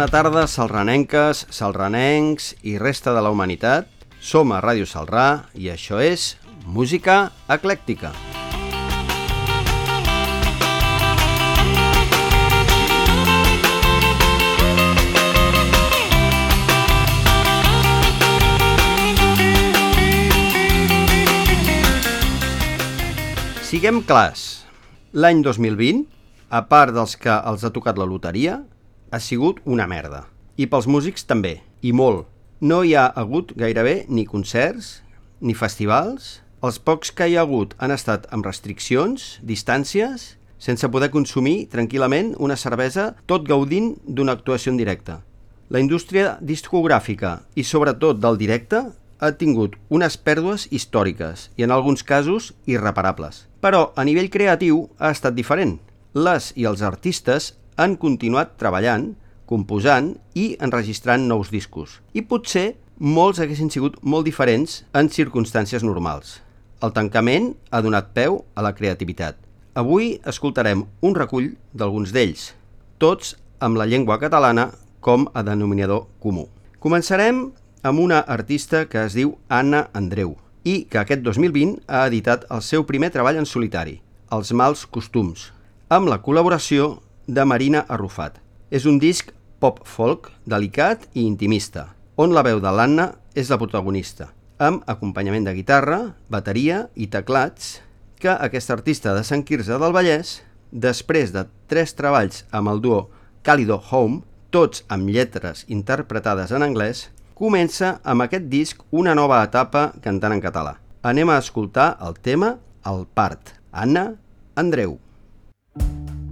Bona tarda, salranenques, salranencs i resta de la humanitat. Som a Ràdio Salrà i això és Música Eclèctica. Siguem clars, l'any 2020, a part dels que els ha tocat la loteria, ha sigut una merda. I pels músics també, i molt. No hi ha hagut gairebé ni concerts, ni festivals. Els pocs que hi ha hagut han estat amb restriccions, distàncies, sense poder consumir tranquil·lament una cervesa tot gaudint d'una actuació en directe. La indústria discogràfica i sobretot del directe ha tingut unes pèrdues històriques i en alguns casos irreparables. Però a nivell creatiu ha estat diferent. Les i els artistes han continuat treballant, composant i enregistrant nous discos. I potser molts haguessin sigut molt diferents en circumstàncies normals. El tancament ha donat peu a la creativitat. Avui escoltarem un recull d'alguns d'ells, tots amb la llengua catalana com a denominador comú. Començarem amb una artista que es diu Anna Andreu i que aquest 2020 ha editat el seu primer treball en solitari, Els mals costums, amb la col·laboració de Marina Arrufat. És un disc pop-folk delicat i intimista, on la veu de l'Anna és la protagonista, amb acompanyament de guitarra, bateria i teclats que aquest artista de Sant Quirze del Vallès, després de tres treballs amb el duo Calido Home, tots amb lletres interpretades en anglès, comença amb aquest disc una nova etapa cantant en català. Anem a escoltar el tema El part. Anna Andreu. A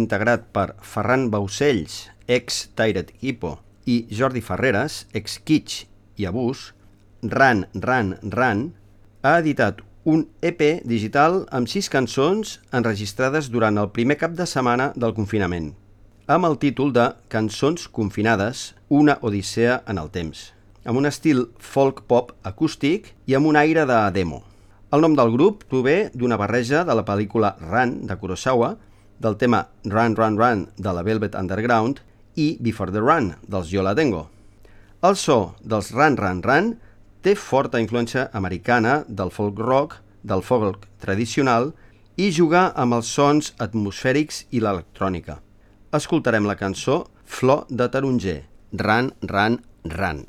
integrat per Ferran Baucells, ex Tired Hippo, i Jordi Ferreres, ex Kitsch i Abús, Ran, Ran, Ran, ha editat un EP digital amb sis cançons enregistrades durant el primer cap de setmana del confinament, amb el títol de Cançons confinades, una odissea en el temps, amb un estil folk-pop acústic i amb un aire de demo. El nom del grup prové d'una barreja de la pel·lícula Run, de Kurosawa, del tema Run, Run, Run, de la Velvet Underground, i Before the Run, dels Yo La Tengo. El so dels Run, Run, Run té forta influència americana del folk rock, del folk tradicional i jugar amb els sons atmosfèrics i l'electrònica. Escoltarem la cançó Flor de taronger, Ran, Ran, Ran.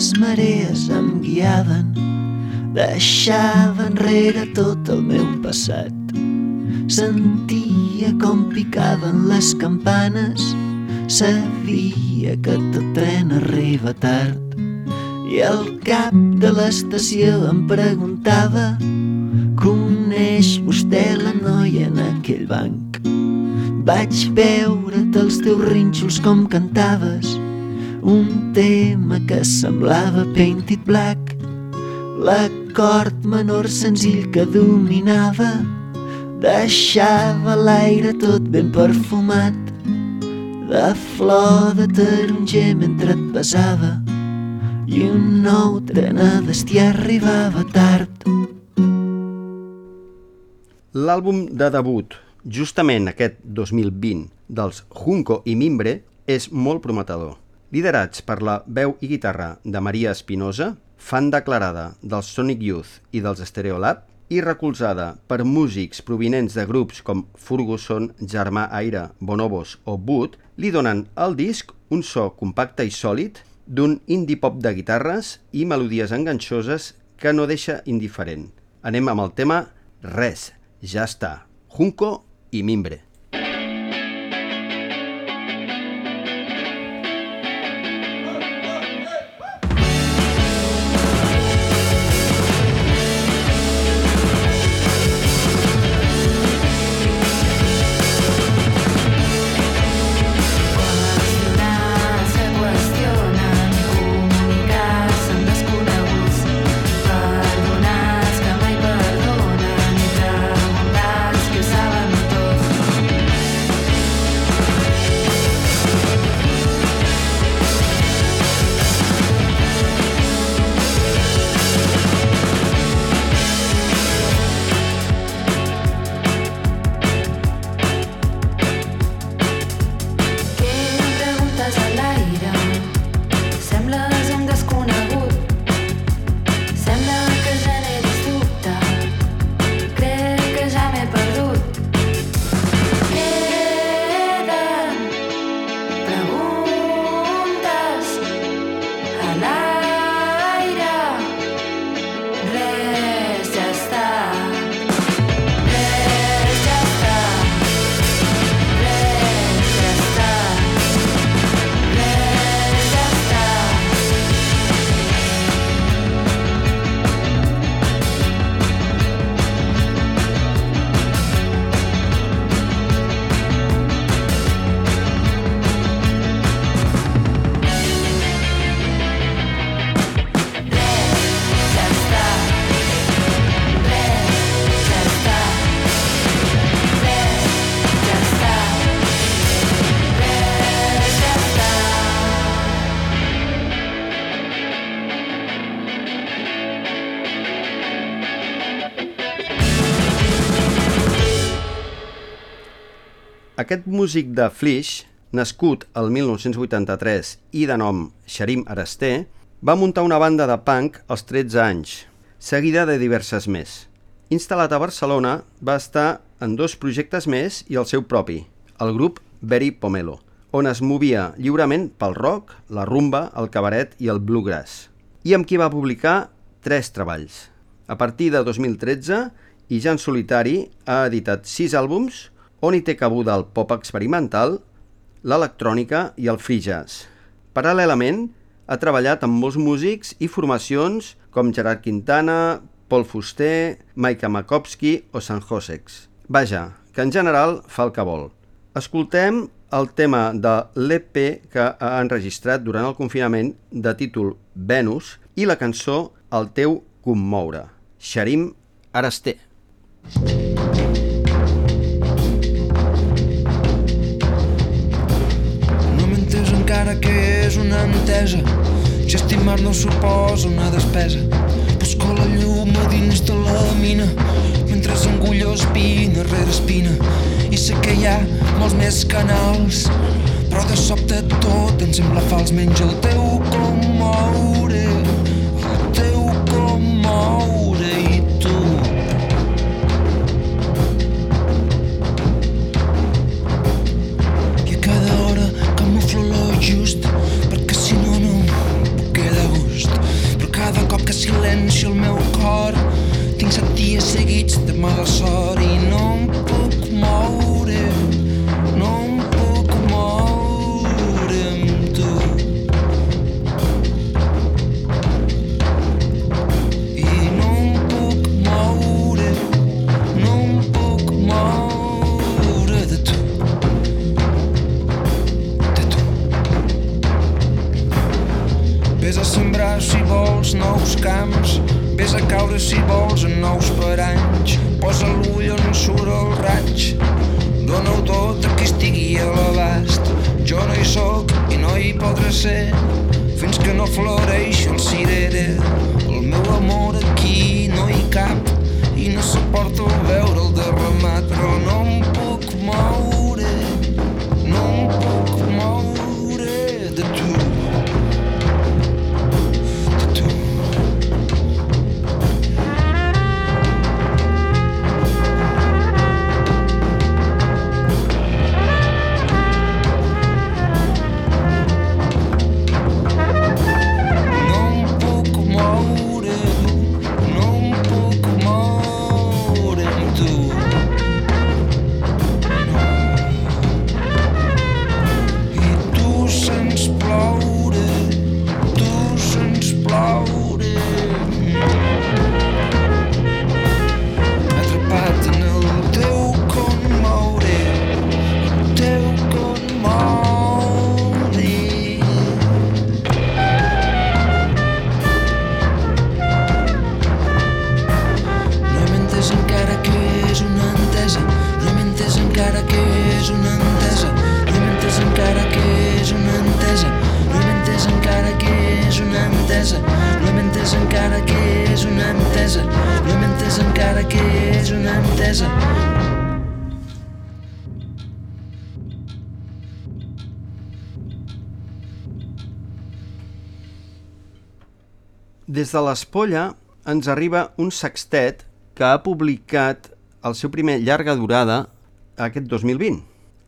Les marees em guiaven, deixava enrere tot el meu passat. Sentia com picaven les campanes, sabia que tot tren arriba tard. I al cap de l'estació em preguntava Coneix vostè la noia en aquell banc? Vaig veure't els teus rínxols com cantaves un tema que semblava Painted Black, l'acord menor senzill que dominava, deixava l'aire tot ben perfumat, de flor de taronger mentre et besava, i un nou tren a destí arribava tard. L'àlbum de debut, justament aquest 2020, dels Junco i Mimbre, és molt prometedor. Liderats per la veu i guitarra de Maria Espinosa, fan declarada dels Sonic Youth i dels Stereolab, i recolzada per músics provinents de grups com Ferguson, Germà Aire, Bonobos o Boot, li donen al disc un so compacte i sòlid d'un indie pop de guitarres i melodies enganxoses que no deixa indiferent. Anem amb el tema Res, ja està, Junco i Mimbre. Aquest músic de Flix, nascut el 1983 i de nom Sharim Arasté, va muntar una banda de punk als 13 anys, seguida de diverses més. Instal·lat a Barcelona, va estar en dos projectes més i el seu propi, el grup Berry Pomelo, on es movia lliurement pel rock, la rumba, el cabaret i el bluegrass, i amb qui va publicar tres treballs. A partir de 2013, i ja en solitari, ha editat sis àlbums, on hi té cabuda el pop experimental, l'electrònica i el free jazz. Paral·lelament, ha treballat amb molts músics i formacions com Gerard Quintana, Paul Fuster, Maika Makowski o San Josex. Vaja, que en general fa el que vol. Escoltem el tema de l'EP que ha enregistrat durant el confinament de títol Venus i la cançó El teu commoure. Sharim Araster. No encara que és una entesa. Que estimar no suposa una despesa. Busco la llum a dins de la mina mentre s'engullo espina rere espina. I sé que hi ha molts més canals però de sobte tot em sembla fals. Menys el teu com moure el teu com moure silencio el meu cor. Tinc set dies seguits de mala sort i no em puc sembrar si vols nous camps. Ves a caure si vols en nous paranys. Posa l'ull on surt el raig. Dóna-ho tot a qui estigui a l'abast. Jo no hi sóc i no hi podré ser. Fins que no floreixi el cirere El meu amor aquí no hi cap Des de l'Espolla ens arriba un sextet que ha publicat el seu primer llarga durada aquest 2020.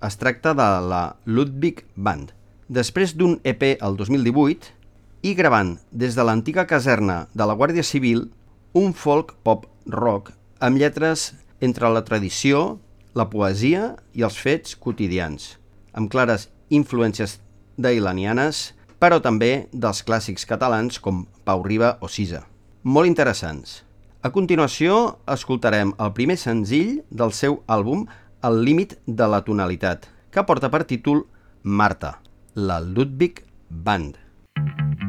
Es tracta de la Ludwig Band. Després d'un EP el 2018 i gravant des de l'antiga caserna de la Guàrdia Civil un folk pop rock amb lletres entre la tradició, la poesia i els fets quotidians, amb clares influències dailanianes, però també dels clàssics catalans com Pau Riba o Sisa. Molt interessants. A continuació, escoltarem el primer senzill del seu àlbum El límit de la tonalitat, que porta per títol Marta, la Ludwig Band. Quan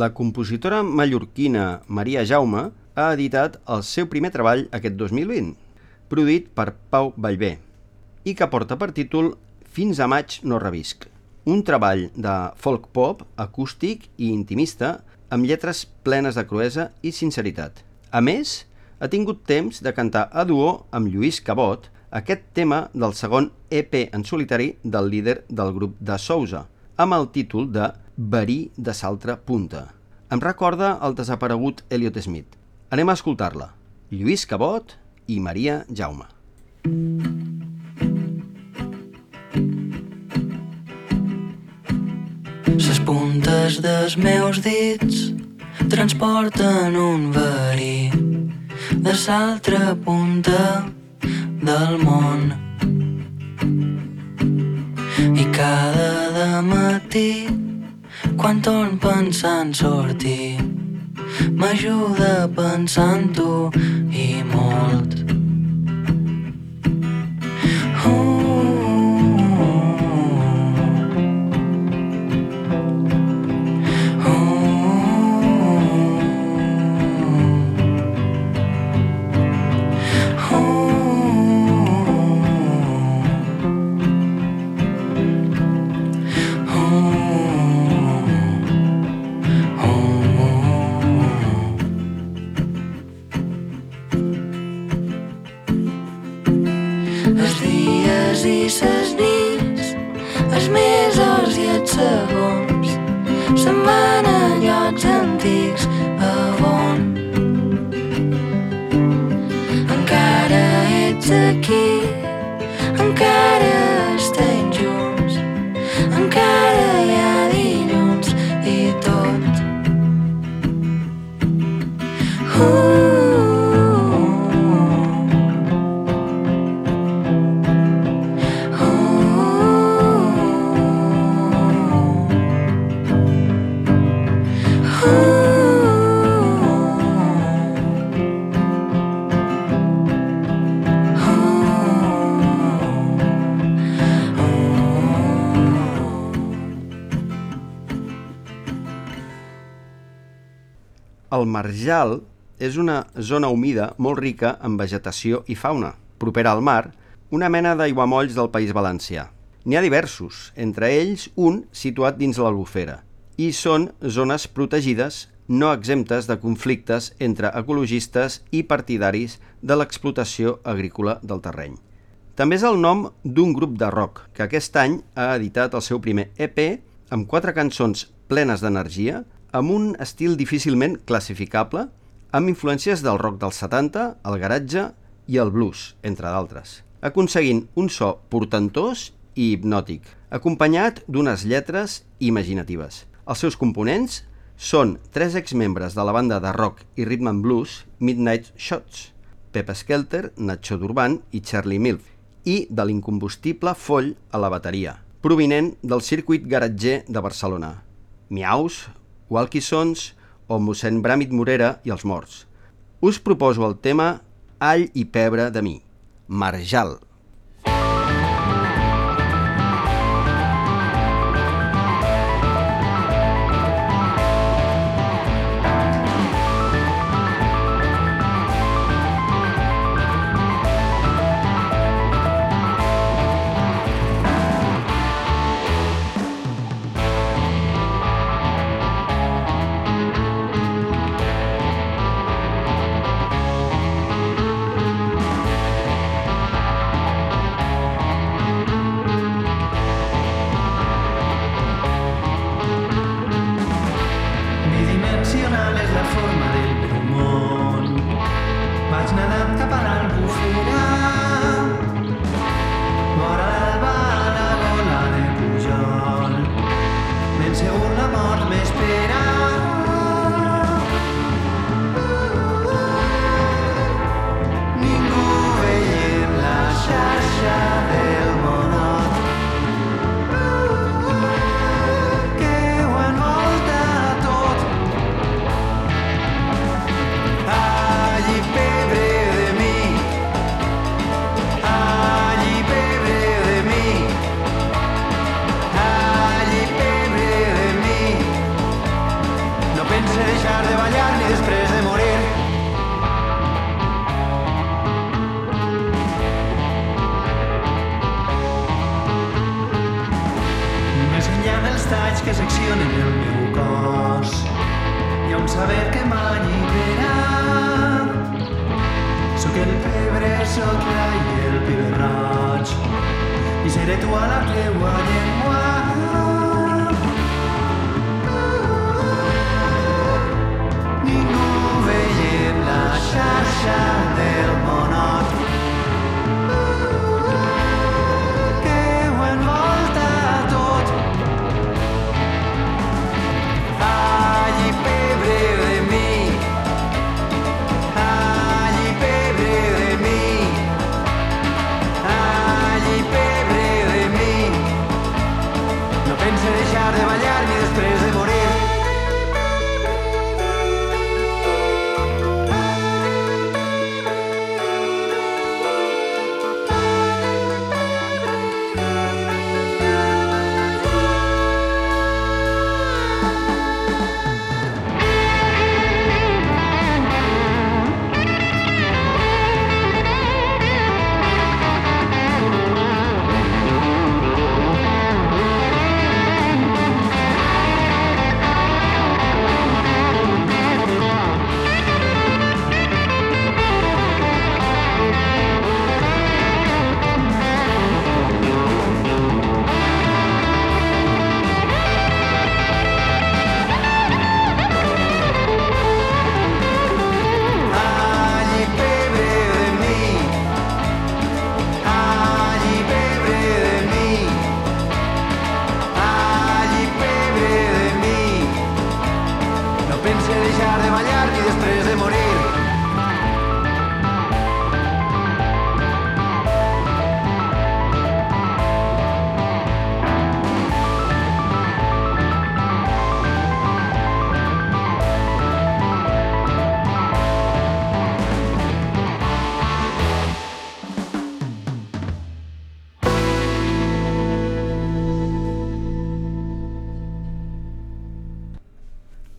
La compositora mallorquina Maria Jaume ha editat el seu primer treball aquest 2020, produït per Pau Vallvé, i que porta per títol Fins a maig no revisc, un treball de folk pop, acústic i intimista amb lletres plenes de cruesa i sinceritat. A més, ha tingut temps de cantar a duo amb Lluís Cabot aquest tema del segon EP en solitari del líder del grup de Sousa, amb el títol de Verí de Saltra Punta. Em recorda el desaparegut Elliot Smith. Anem a escoltar-la. Lluís Cabot i Maria Jaume. Les puntes dels meus dits transporten un verí de l'altra punta del món. I cada matí, quan torn pensant sortir, m'ajuda en tu i molt. impossible Marjal és una zona humida molt rica en vegetació i fauna. Propera al mar, una mena d'aiguamolls del País Valencià. N'hi ha diversos, entre ells un situat dins l'Albufera, i són zones protegides no exemptes de conflictes entre ecologistes i partidaris de l'explotació agrícola del terreny. També és el nom d'un grup de rock que aquest any ha editat el seu primer EP amb quatre cançons plenes d'energia, amb un estil difícilment classificable, amb influències del rock dels 70, el garatge i el blues, entre d'altres, aconseguint un so portentós i hipnòtic, acompanyat d'unes lletres imaginatives. Els seus components són tres exmembres de la banda de rock i rhythm and blues Midnight Shots, Pepe Skelter, Nacho Durban i Charlie Milf, i de l'incombustible Foll a la bateria, provinent del circuit garatger de Barcelona. Miaus, Walkisons o mossèn Bràmit Morera i els morts. Us proposo el tema All i pebre de mi, Marjal.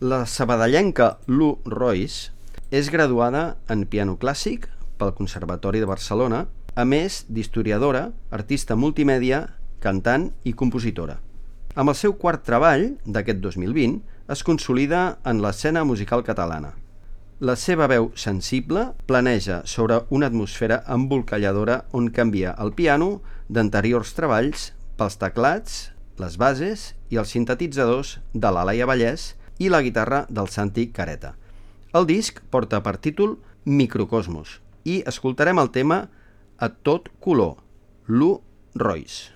La sabadellenca Lu Royce és graduada en piano clàssic pel Conservatori de Barcelona, a més d'historiadora, artista multimèdia, cantant i compositora. Amb el seu quart treball, d'aquest 2020, es consolida en l'escena musical catalana. La seva veu sensible planeja sobre una atmosfera embolcalladora on canvia el piano d'anteriors treballs pels teclats, les bases i els sintetitzadors de la Laia Vallès i la guitarra del Santi Careta. El disc porta per títol Microcosmos i escoltarem el tema A tot color, Lu Royce.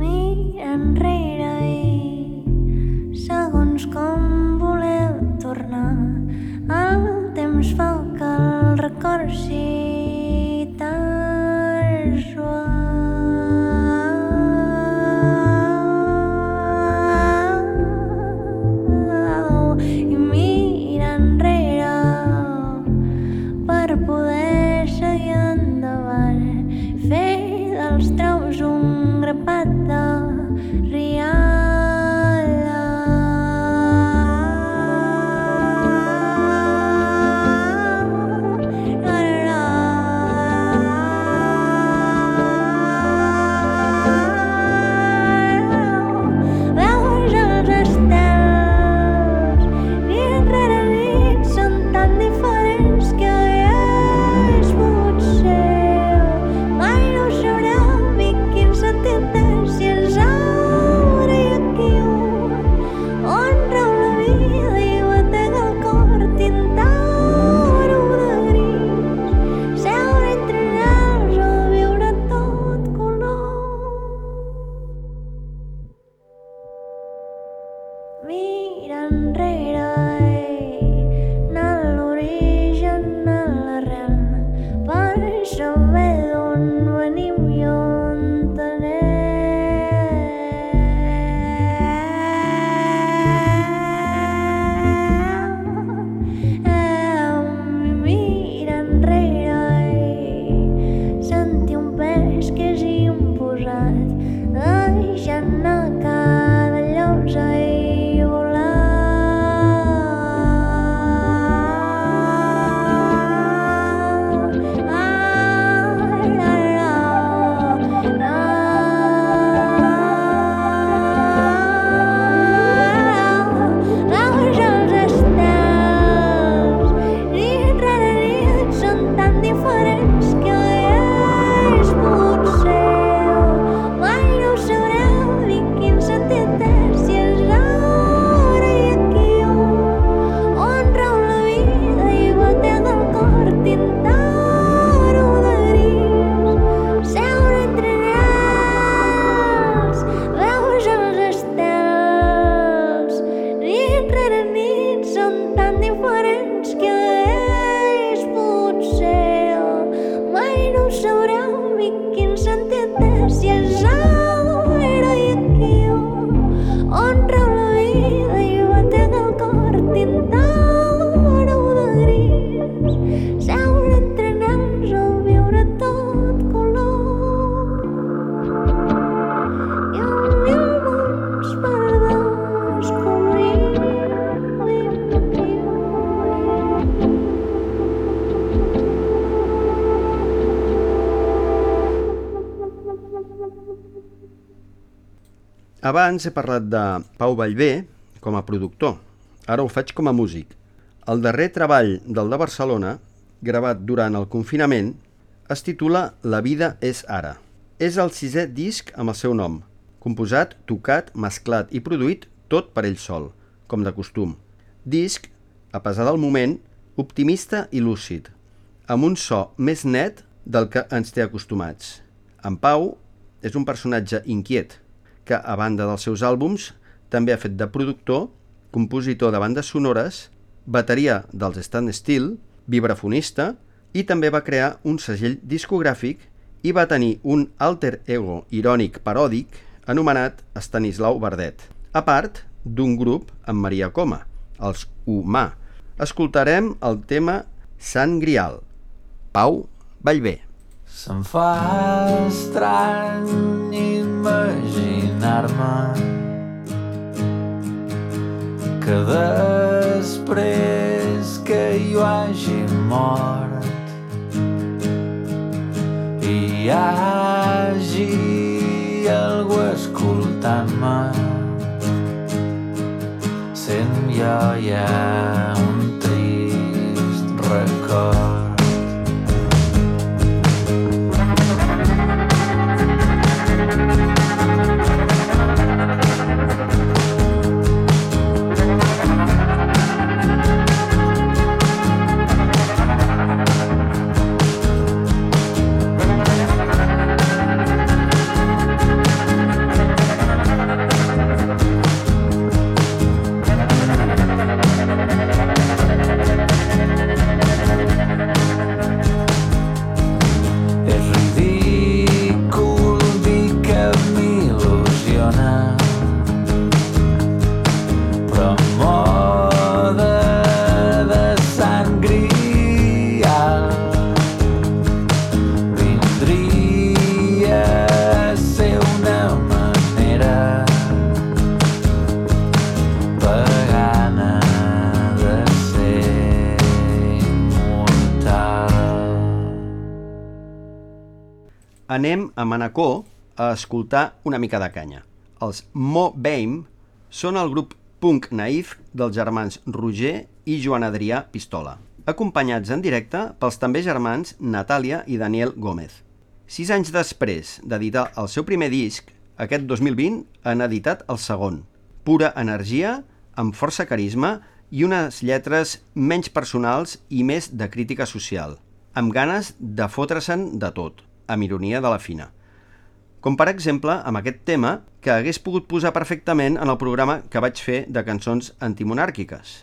Mira enrere i segons com voleu tornar el temps fa que el record sigui Abans he parlat de Pau Vallvé com a productor. Ara ho faig com a músic. El darrer treball del de Barcelona, gravat durant el confinament, es titula La vida és ara. És el sisè disc amb el seu nom, composat, tocat, mesclat i produït tot per ell sol, com de costum. Disc, a pesar del moment, optimista i lúcid, amb un so més net del que ens té acostumats. En Pau és un personatge inquiet, que, a banda dels seus àlbums, també ha fet de productor, compositor de bandes sonores, bateria dels Stand Still, vibrafonista i també va crear un segell discogràfic i va tenir un alter ego irònic paròdic anomenat Stanislau Verdet, a part d'un grup amb Maria Coma, els Humà. Escoltarem el tema Sant Grial, Pau Vallvé. Se'm fa estrany imaginar-me que després que jo hagi mort hi hagi algú escoltant-me sent jo ja un trist record Anem a Manacor a escoltar una mica de canya. Els Mo Bame són el grup punk naïf dels germans Roger i Joan Adrià Pistola, acompanyats en directe pels també germans Natàlia i Daniel Gómez. Sis anys després d'editar el seu primer disc, aquest 2020 han editat el segon. Pura energia, amb força carisma i unes lletres menys personals i més de crítica social, amb ganes de fotre-se'n de tot, amb ironia de la fina. Com per exemple amb aquest tema que hagués pogut posar perfectament en el programa que vaig fer de cançons antimonàrquiques,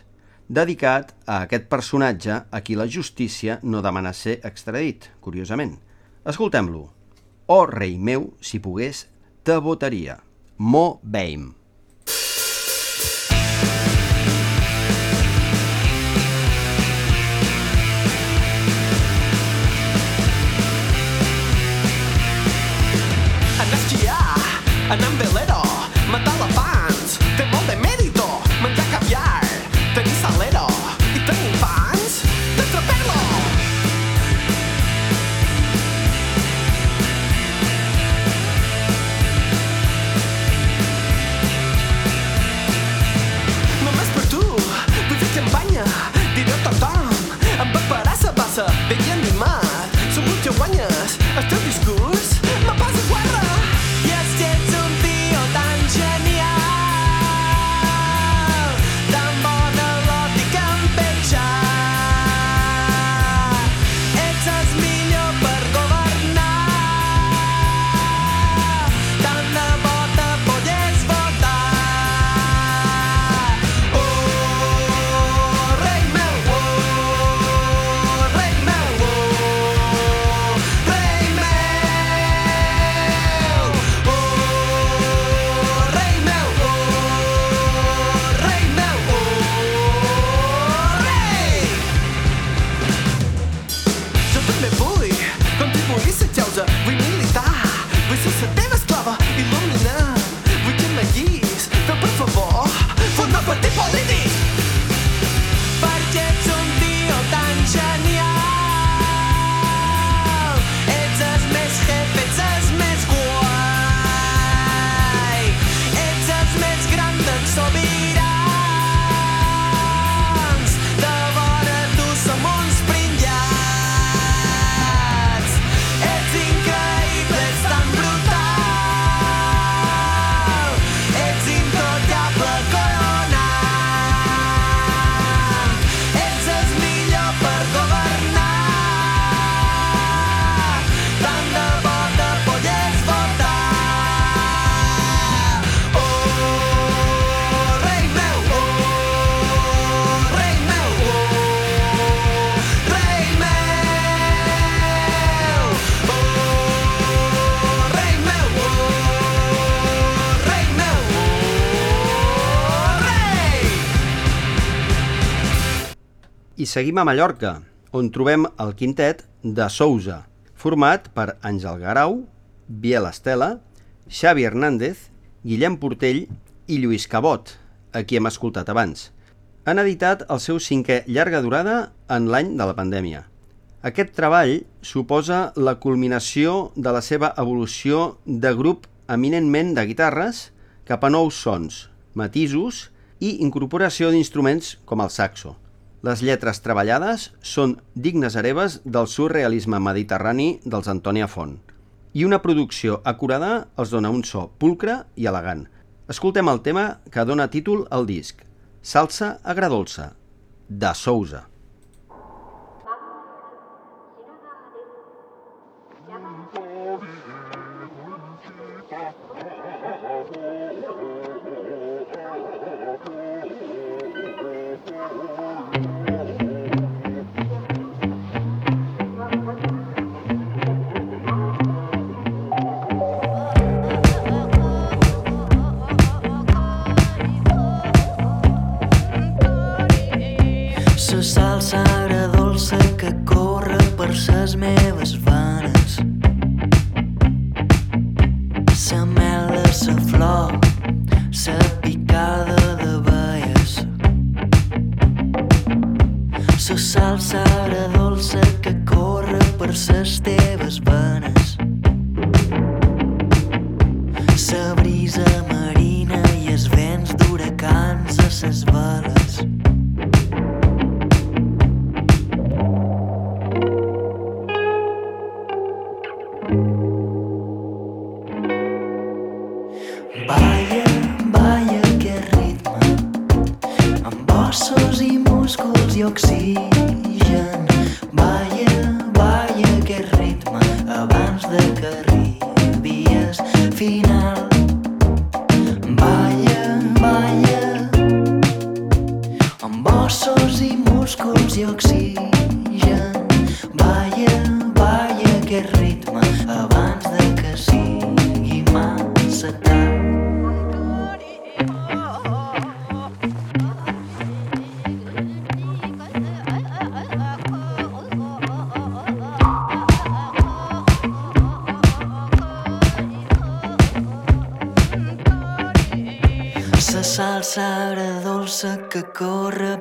dedicat a aquest personatge a qui la justícia no demana ser extradit, curiosament. Escoltem-lo. Oh, rei meu, si pogués, te votaria. Mo Bame. Esquiar, anar amb seguim a Mallorca, on trobem el quintet de Sousa, format per Àngel Garau, Biel Estela, Xavi Hernández, Guillem Portell i Lluís Cabot, a qui hem escoltat abans. Han editat el seu cinquè llarga durada en l'any de la pandèmia. Aquest treball suposa la culminació de la seva evolució de grup eminentment de guitarres cap a nous sons, matisos i incorporació d'instruments com el saxo. Les lletres treballades són dignes hereves del surrealisme mediterrani dels Antònia Font i una producció acurada els dona un so pulcre i elegant. Escoltem el tema que dona títol al disc, Salsa agradolça, de Sousa. Corre per ses meves venes.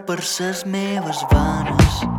Per ses meves venes.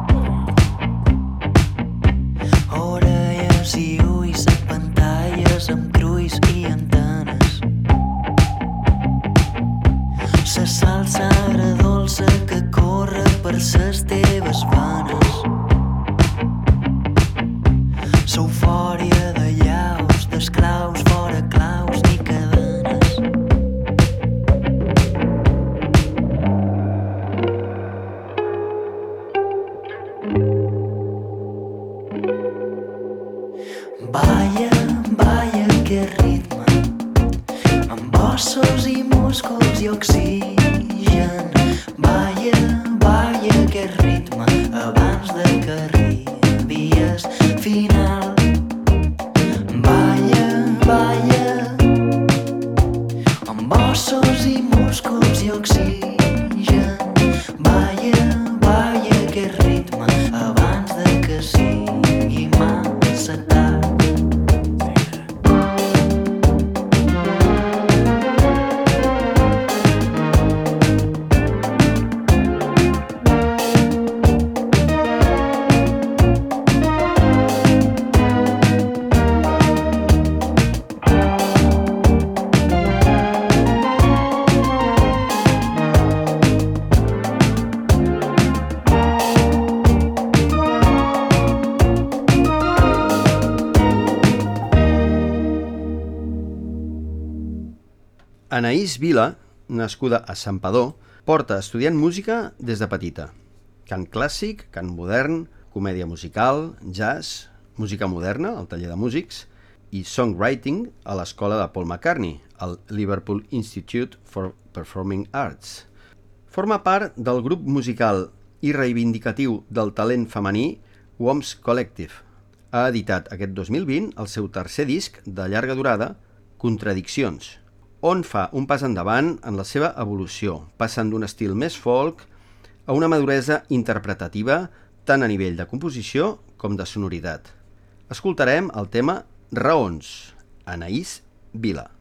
Anaïs Vila, nascuda a Santpedor, porta estudiant música des de petita. Cant clàssic, cant modern, comèdia musical, jazz, música moderna, al taller de músics, i songwriting a l'escola de Paul McCartney, al Liverpool Institute for Performing Arts. Forma part del grup musical i reivindicatiu del talent femení WOMS Collective. Ha editat aquest 2020 el seu tercer disc de llarga durada, Contradiccions, on fa un pas endavant en la seva evolució, passant d'un estil més folk a una maduresa interpretativa tant a nivell de composició com de sonoritat. Escoltarem el tema Raons, Anaïs Vila.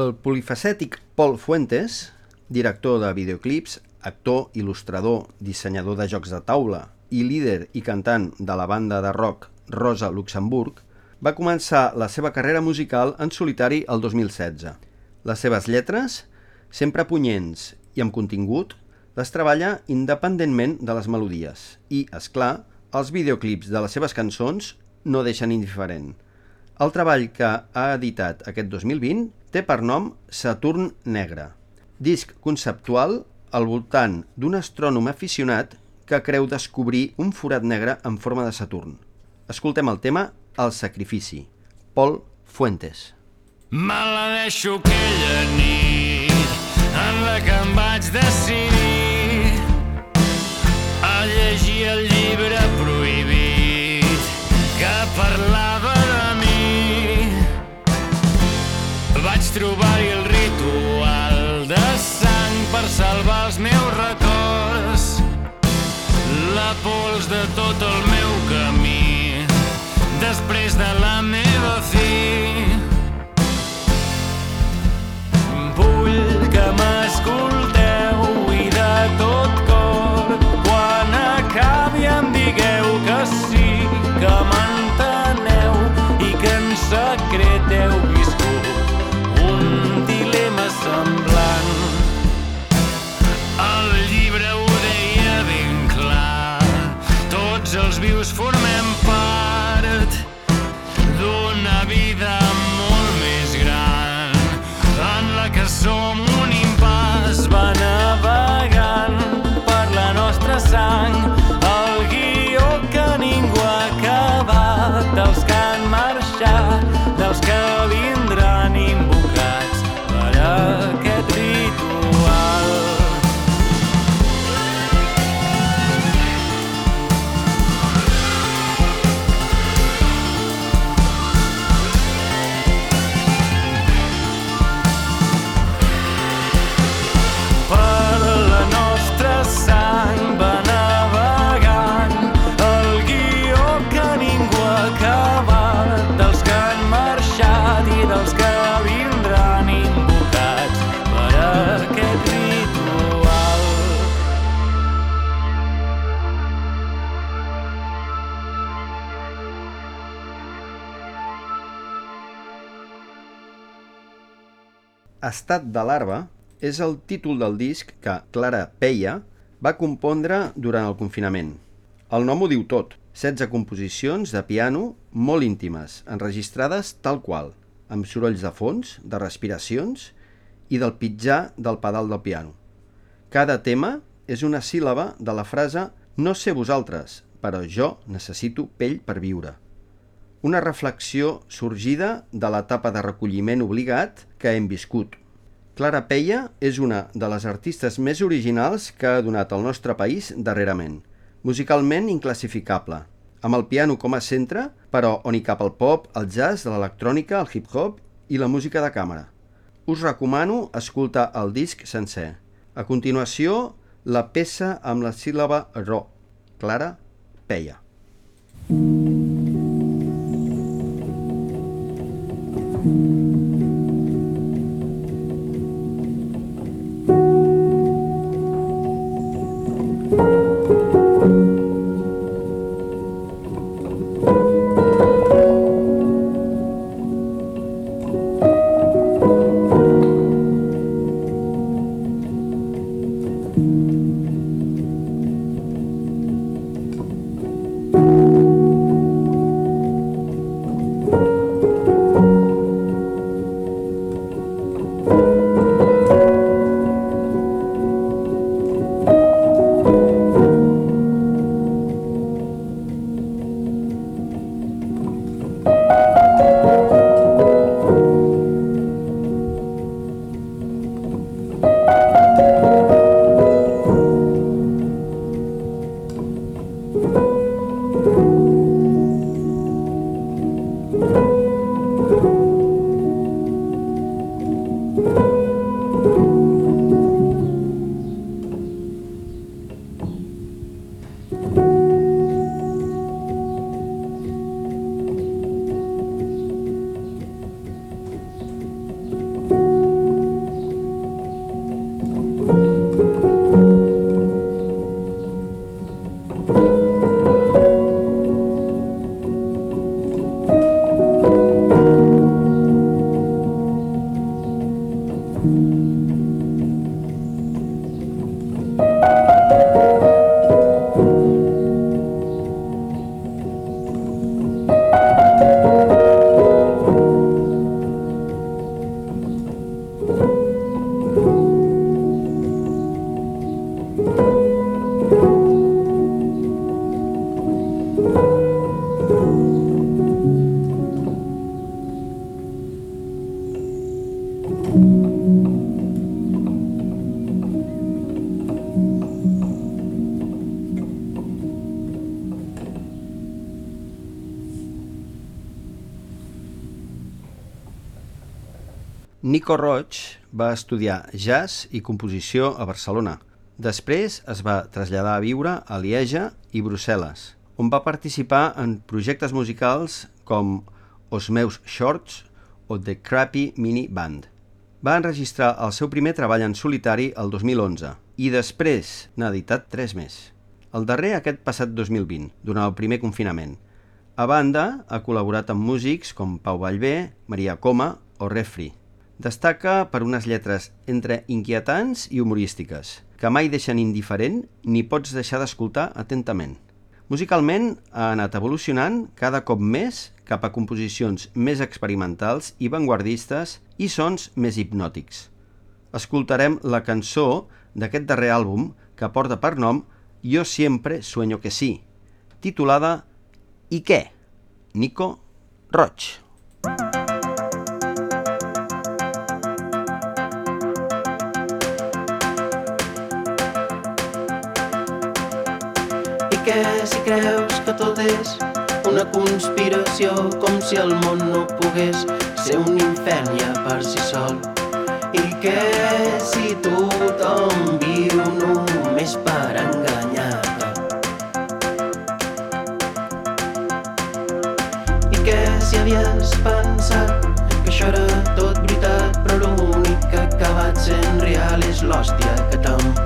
El polifacètic Paul Fuentes, director de videoclips, actor, il·lustrador, dissenyador de jocs de taula i líder i cantant de la banda de rock Rosa Luxemburg, va començar la seva carrera musical en solitari el 2016. Les seves lletres, sempre punyents i amb contingut, les treballa independentment de les melodies i, és clar, els videoclips de les seves cançons no deixen indiferent. El treball que ha editat aquest 2020 té per nom Saturn Negre, disc conceptual al voltant d'un astrònom aficionat que creu descobrir un forat negre en forma de Saturn. Escoltem el tema El sacrifici, Paul Fuentes. Maledeixo aquella nit en la que em vaig decidir a llegir trobar-hi el ritual de sang per salvar els meus records, la pols de tot el meu camí. Després de la els que vindran invocats per aquest ritual. Estat de larva és el títol del disc que Clara Peia va compondre durant el confinament. El nom ho diu tot, 16 composicions de piano molt íntimes, enregistrades tal qual – amb sorolls de fons, de respiracions i del pitjar del pedal del piano. Cada tema és una síl·laba de la frase «No sé vosaltres, però jo necessito pell per viure». Una reflexió sorgida de l'etapa de recolliment obligat que hem viscut. Clara Peia és una de les artistes més originals que ha donat el nostre país darrerament. Musicalment inclassificable, amb el piano com a centre, però on hi cap el pop, el jazz, l'electrònica, el hip-hop i la música de càmera. Us recomano escoltar el disc sencer. A continuació, la peça amb la síl·laba ro, Clara Peia. Nico Roig va estudiar jazz i composició a Barcelona. Després es va traslladar a viure a Lieja i Brussel·les, on va participar en projectes musicals com Os meus shorts o The Crappy Mini Band. Va enregistrar el seu primer treball en solitari el 2011 i després n'ha editat tres més. El darrer aquest passat 2020, durant el primer confinament. A banda, ha col·laborat amb músics com Pau Vallvé, Maria Coma o Refri. Destaca per unes lletres entre inquietants i humorístiques, que mai deixen indiferent ni pots deixar d'escoltar atentament. Musicalment ha anat evolucionant cada cop més cap a composicions més experimentals i vanguardistes i sons més hipnòtics. Escoltarem la cançó d'aquest darrer àlbum que porta per nom Jo siempre sueño que sí, titulada I què? Nico Roig. I si creus que tot és una conspiració com si el món no pogués ser un infern ja per si sol. I què si tothom viu només per enganyar-te. I què si havies pensat que això era tot veritat però l'únic que ha acabat sent real és l'hòstia que t'emportes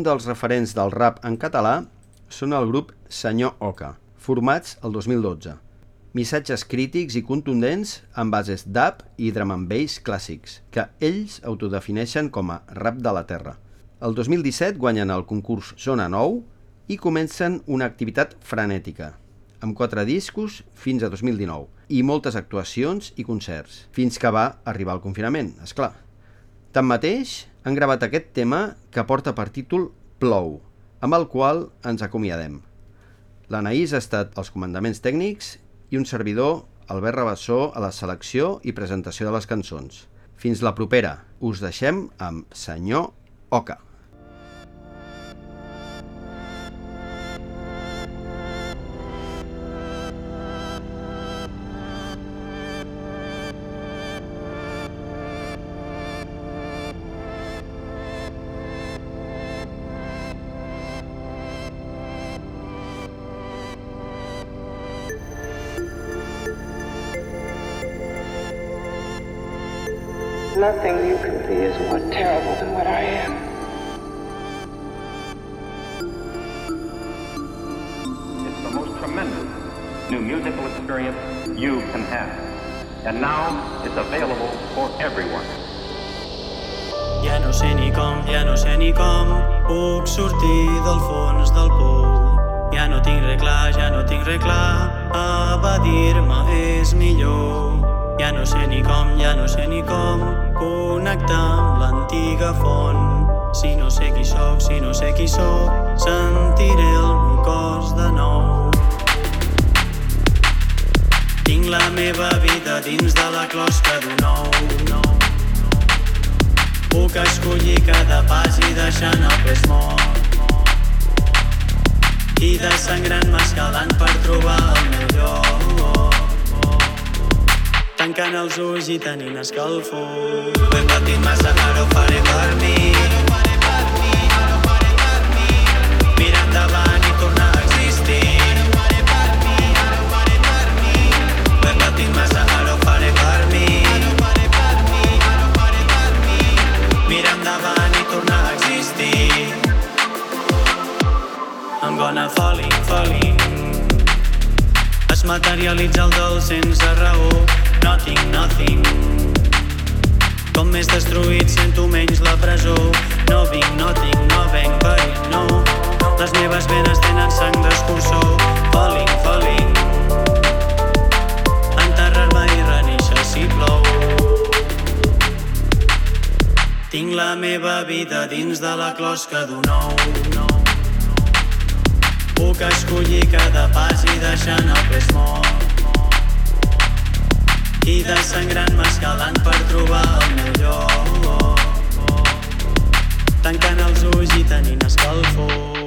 Dels referents del rap en català són el grup Senyor Oca, formats el 2012. Missatges crítics i contundents amb bases dub i drum and bass clàssics, que ells autodefineixen com a rap de la terra. El 2017 guanyen el concurs Zona 9 i comencen una activitat frenètica, amb quatre discos fins a 2019 i moltes actuacions i concerts, fins que va arribar el confinament, és clar. Tanmateix, han gravat aquest tema que porta per títol Plou, amb el qual ens acomiadem. L'Anaïs ha estat als comandaments tècnics i un servidor, Albert Rabassó, a la selecció i presentació de les cançons. Fins la propera. Us deixem amb Senyor Oca. Nothing you can be is more terrible than what I am. It's the most tremendous new musical experience you can have. And now it's available for everyone. Ja no sé ni com, ja no sé ni com puc sortir del fons del pou. Ja no tinc res clar, ja no tinc res clar, evadir-me és millor. Ja no sé ni com, ja no sé ni com connectar amb l'antiga font. Si no sé qui sóc, si no sé qui sóc, sentiré el meu cos de nou. Tinc la meva vida dins de la closca d'un ou. Puc escollir cada pas i deixant el pes mort. I desangrant-me escalant per trobar el meu lloc. Tancant els ulls i tenint escalfor. Massa, ho per mi. Tornar a existir. Patit massa, ara ho faré per mi. Tornar a existir. I'm gonna falling, falling. Es materialitza el dol sense raó. Nothing, nothing. Com més destruït sento menys la presó. No vinc, no tinc, no venc perill, no. Les meves venes tenen sang d'escurçó. Falling, falling. Enterrar-me i renéixer si plou. Tinc la meva vida dins de la closca d'un ou. No. Puc escollir cada pas i deixant el pes mort. I desangrant-me escalant per trobar el meu lloc. Tancant els ulls i tenint escalfor.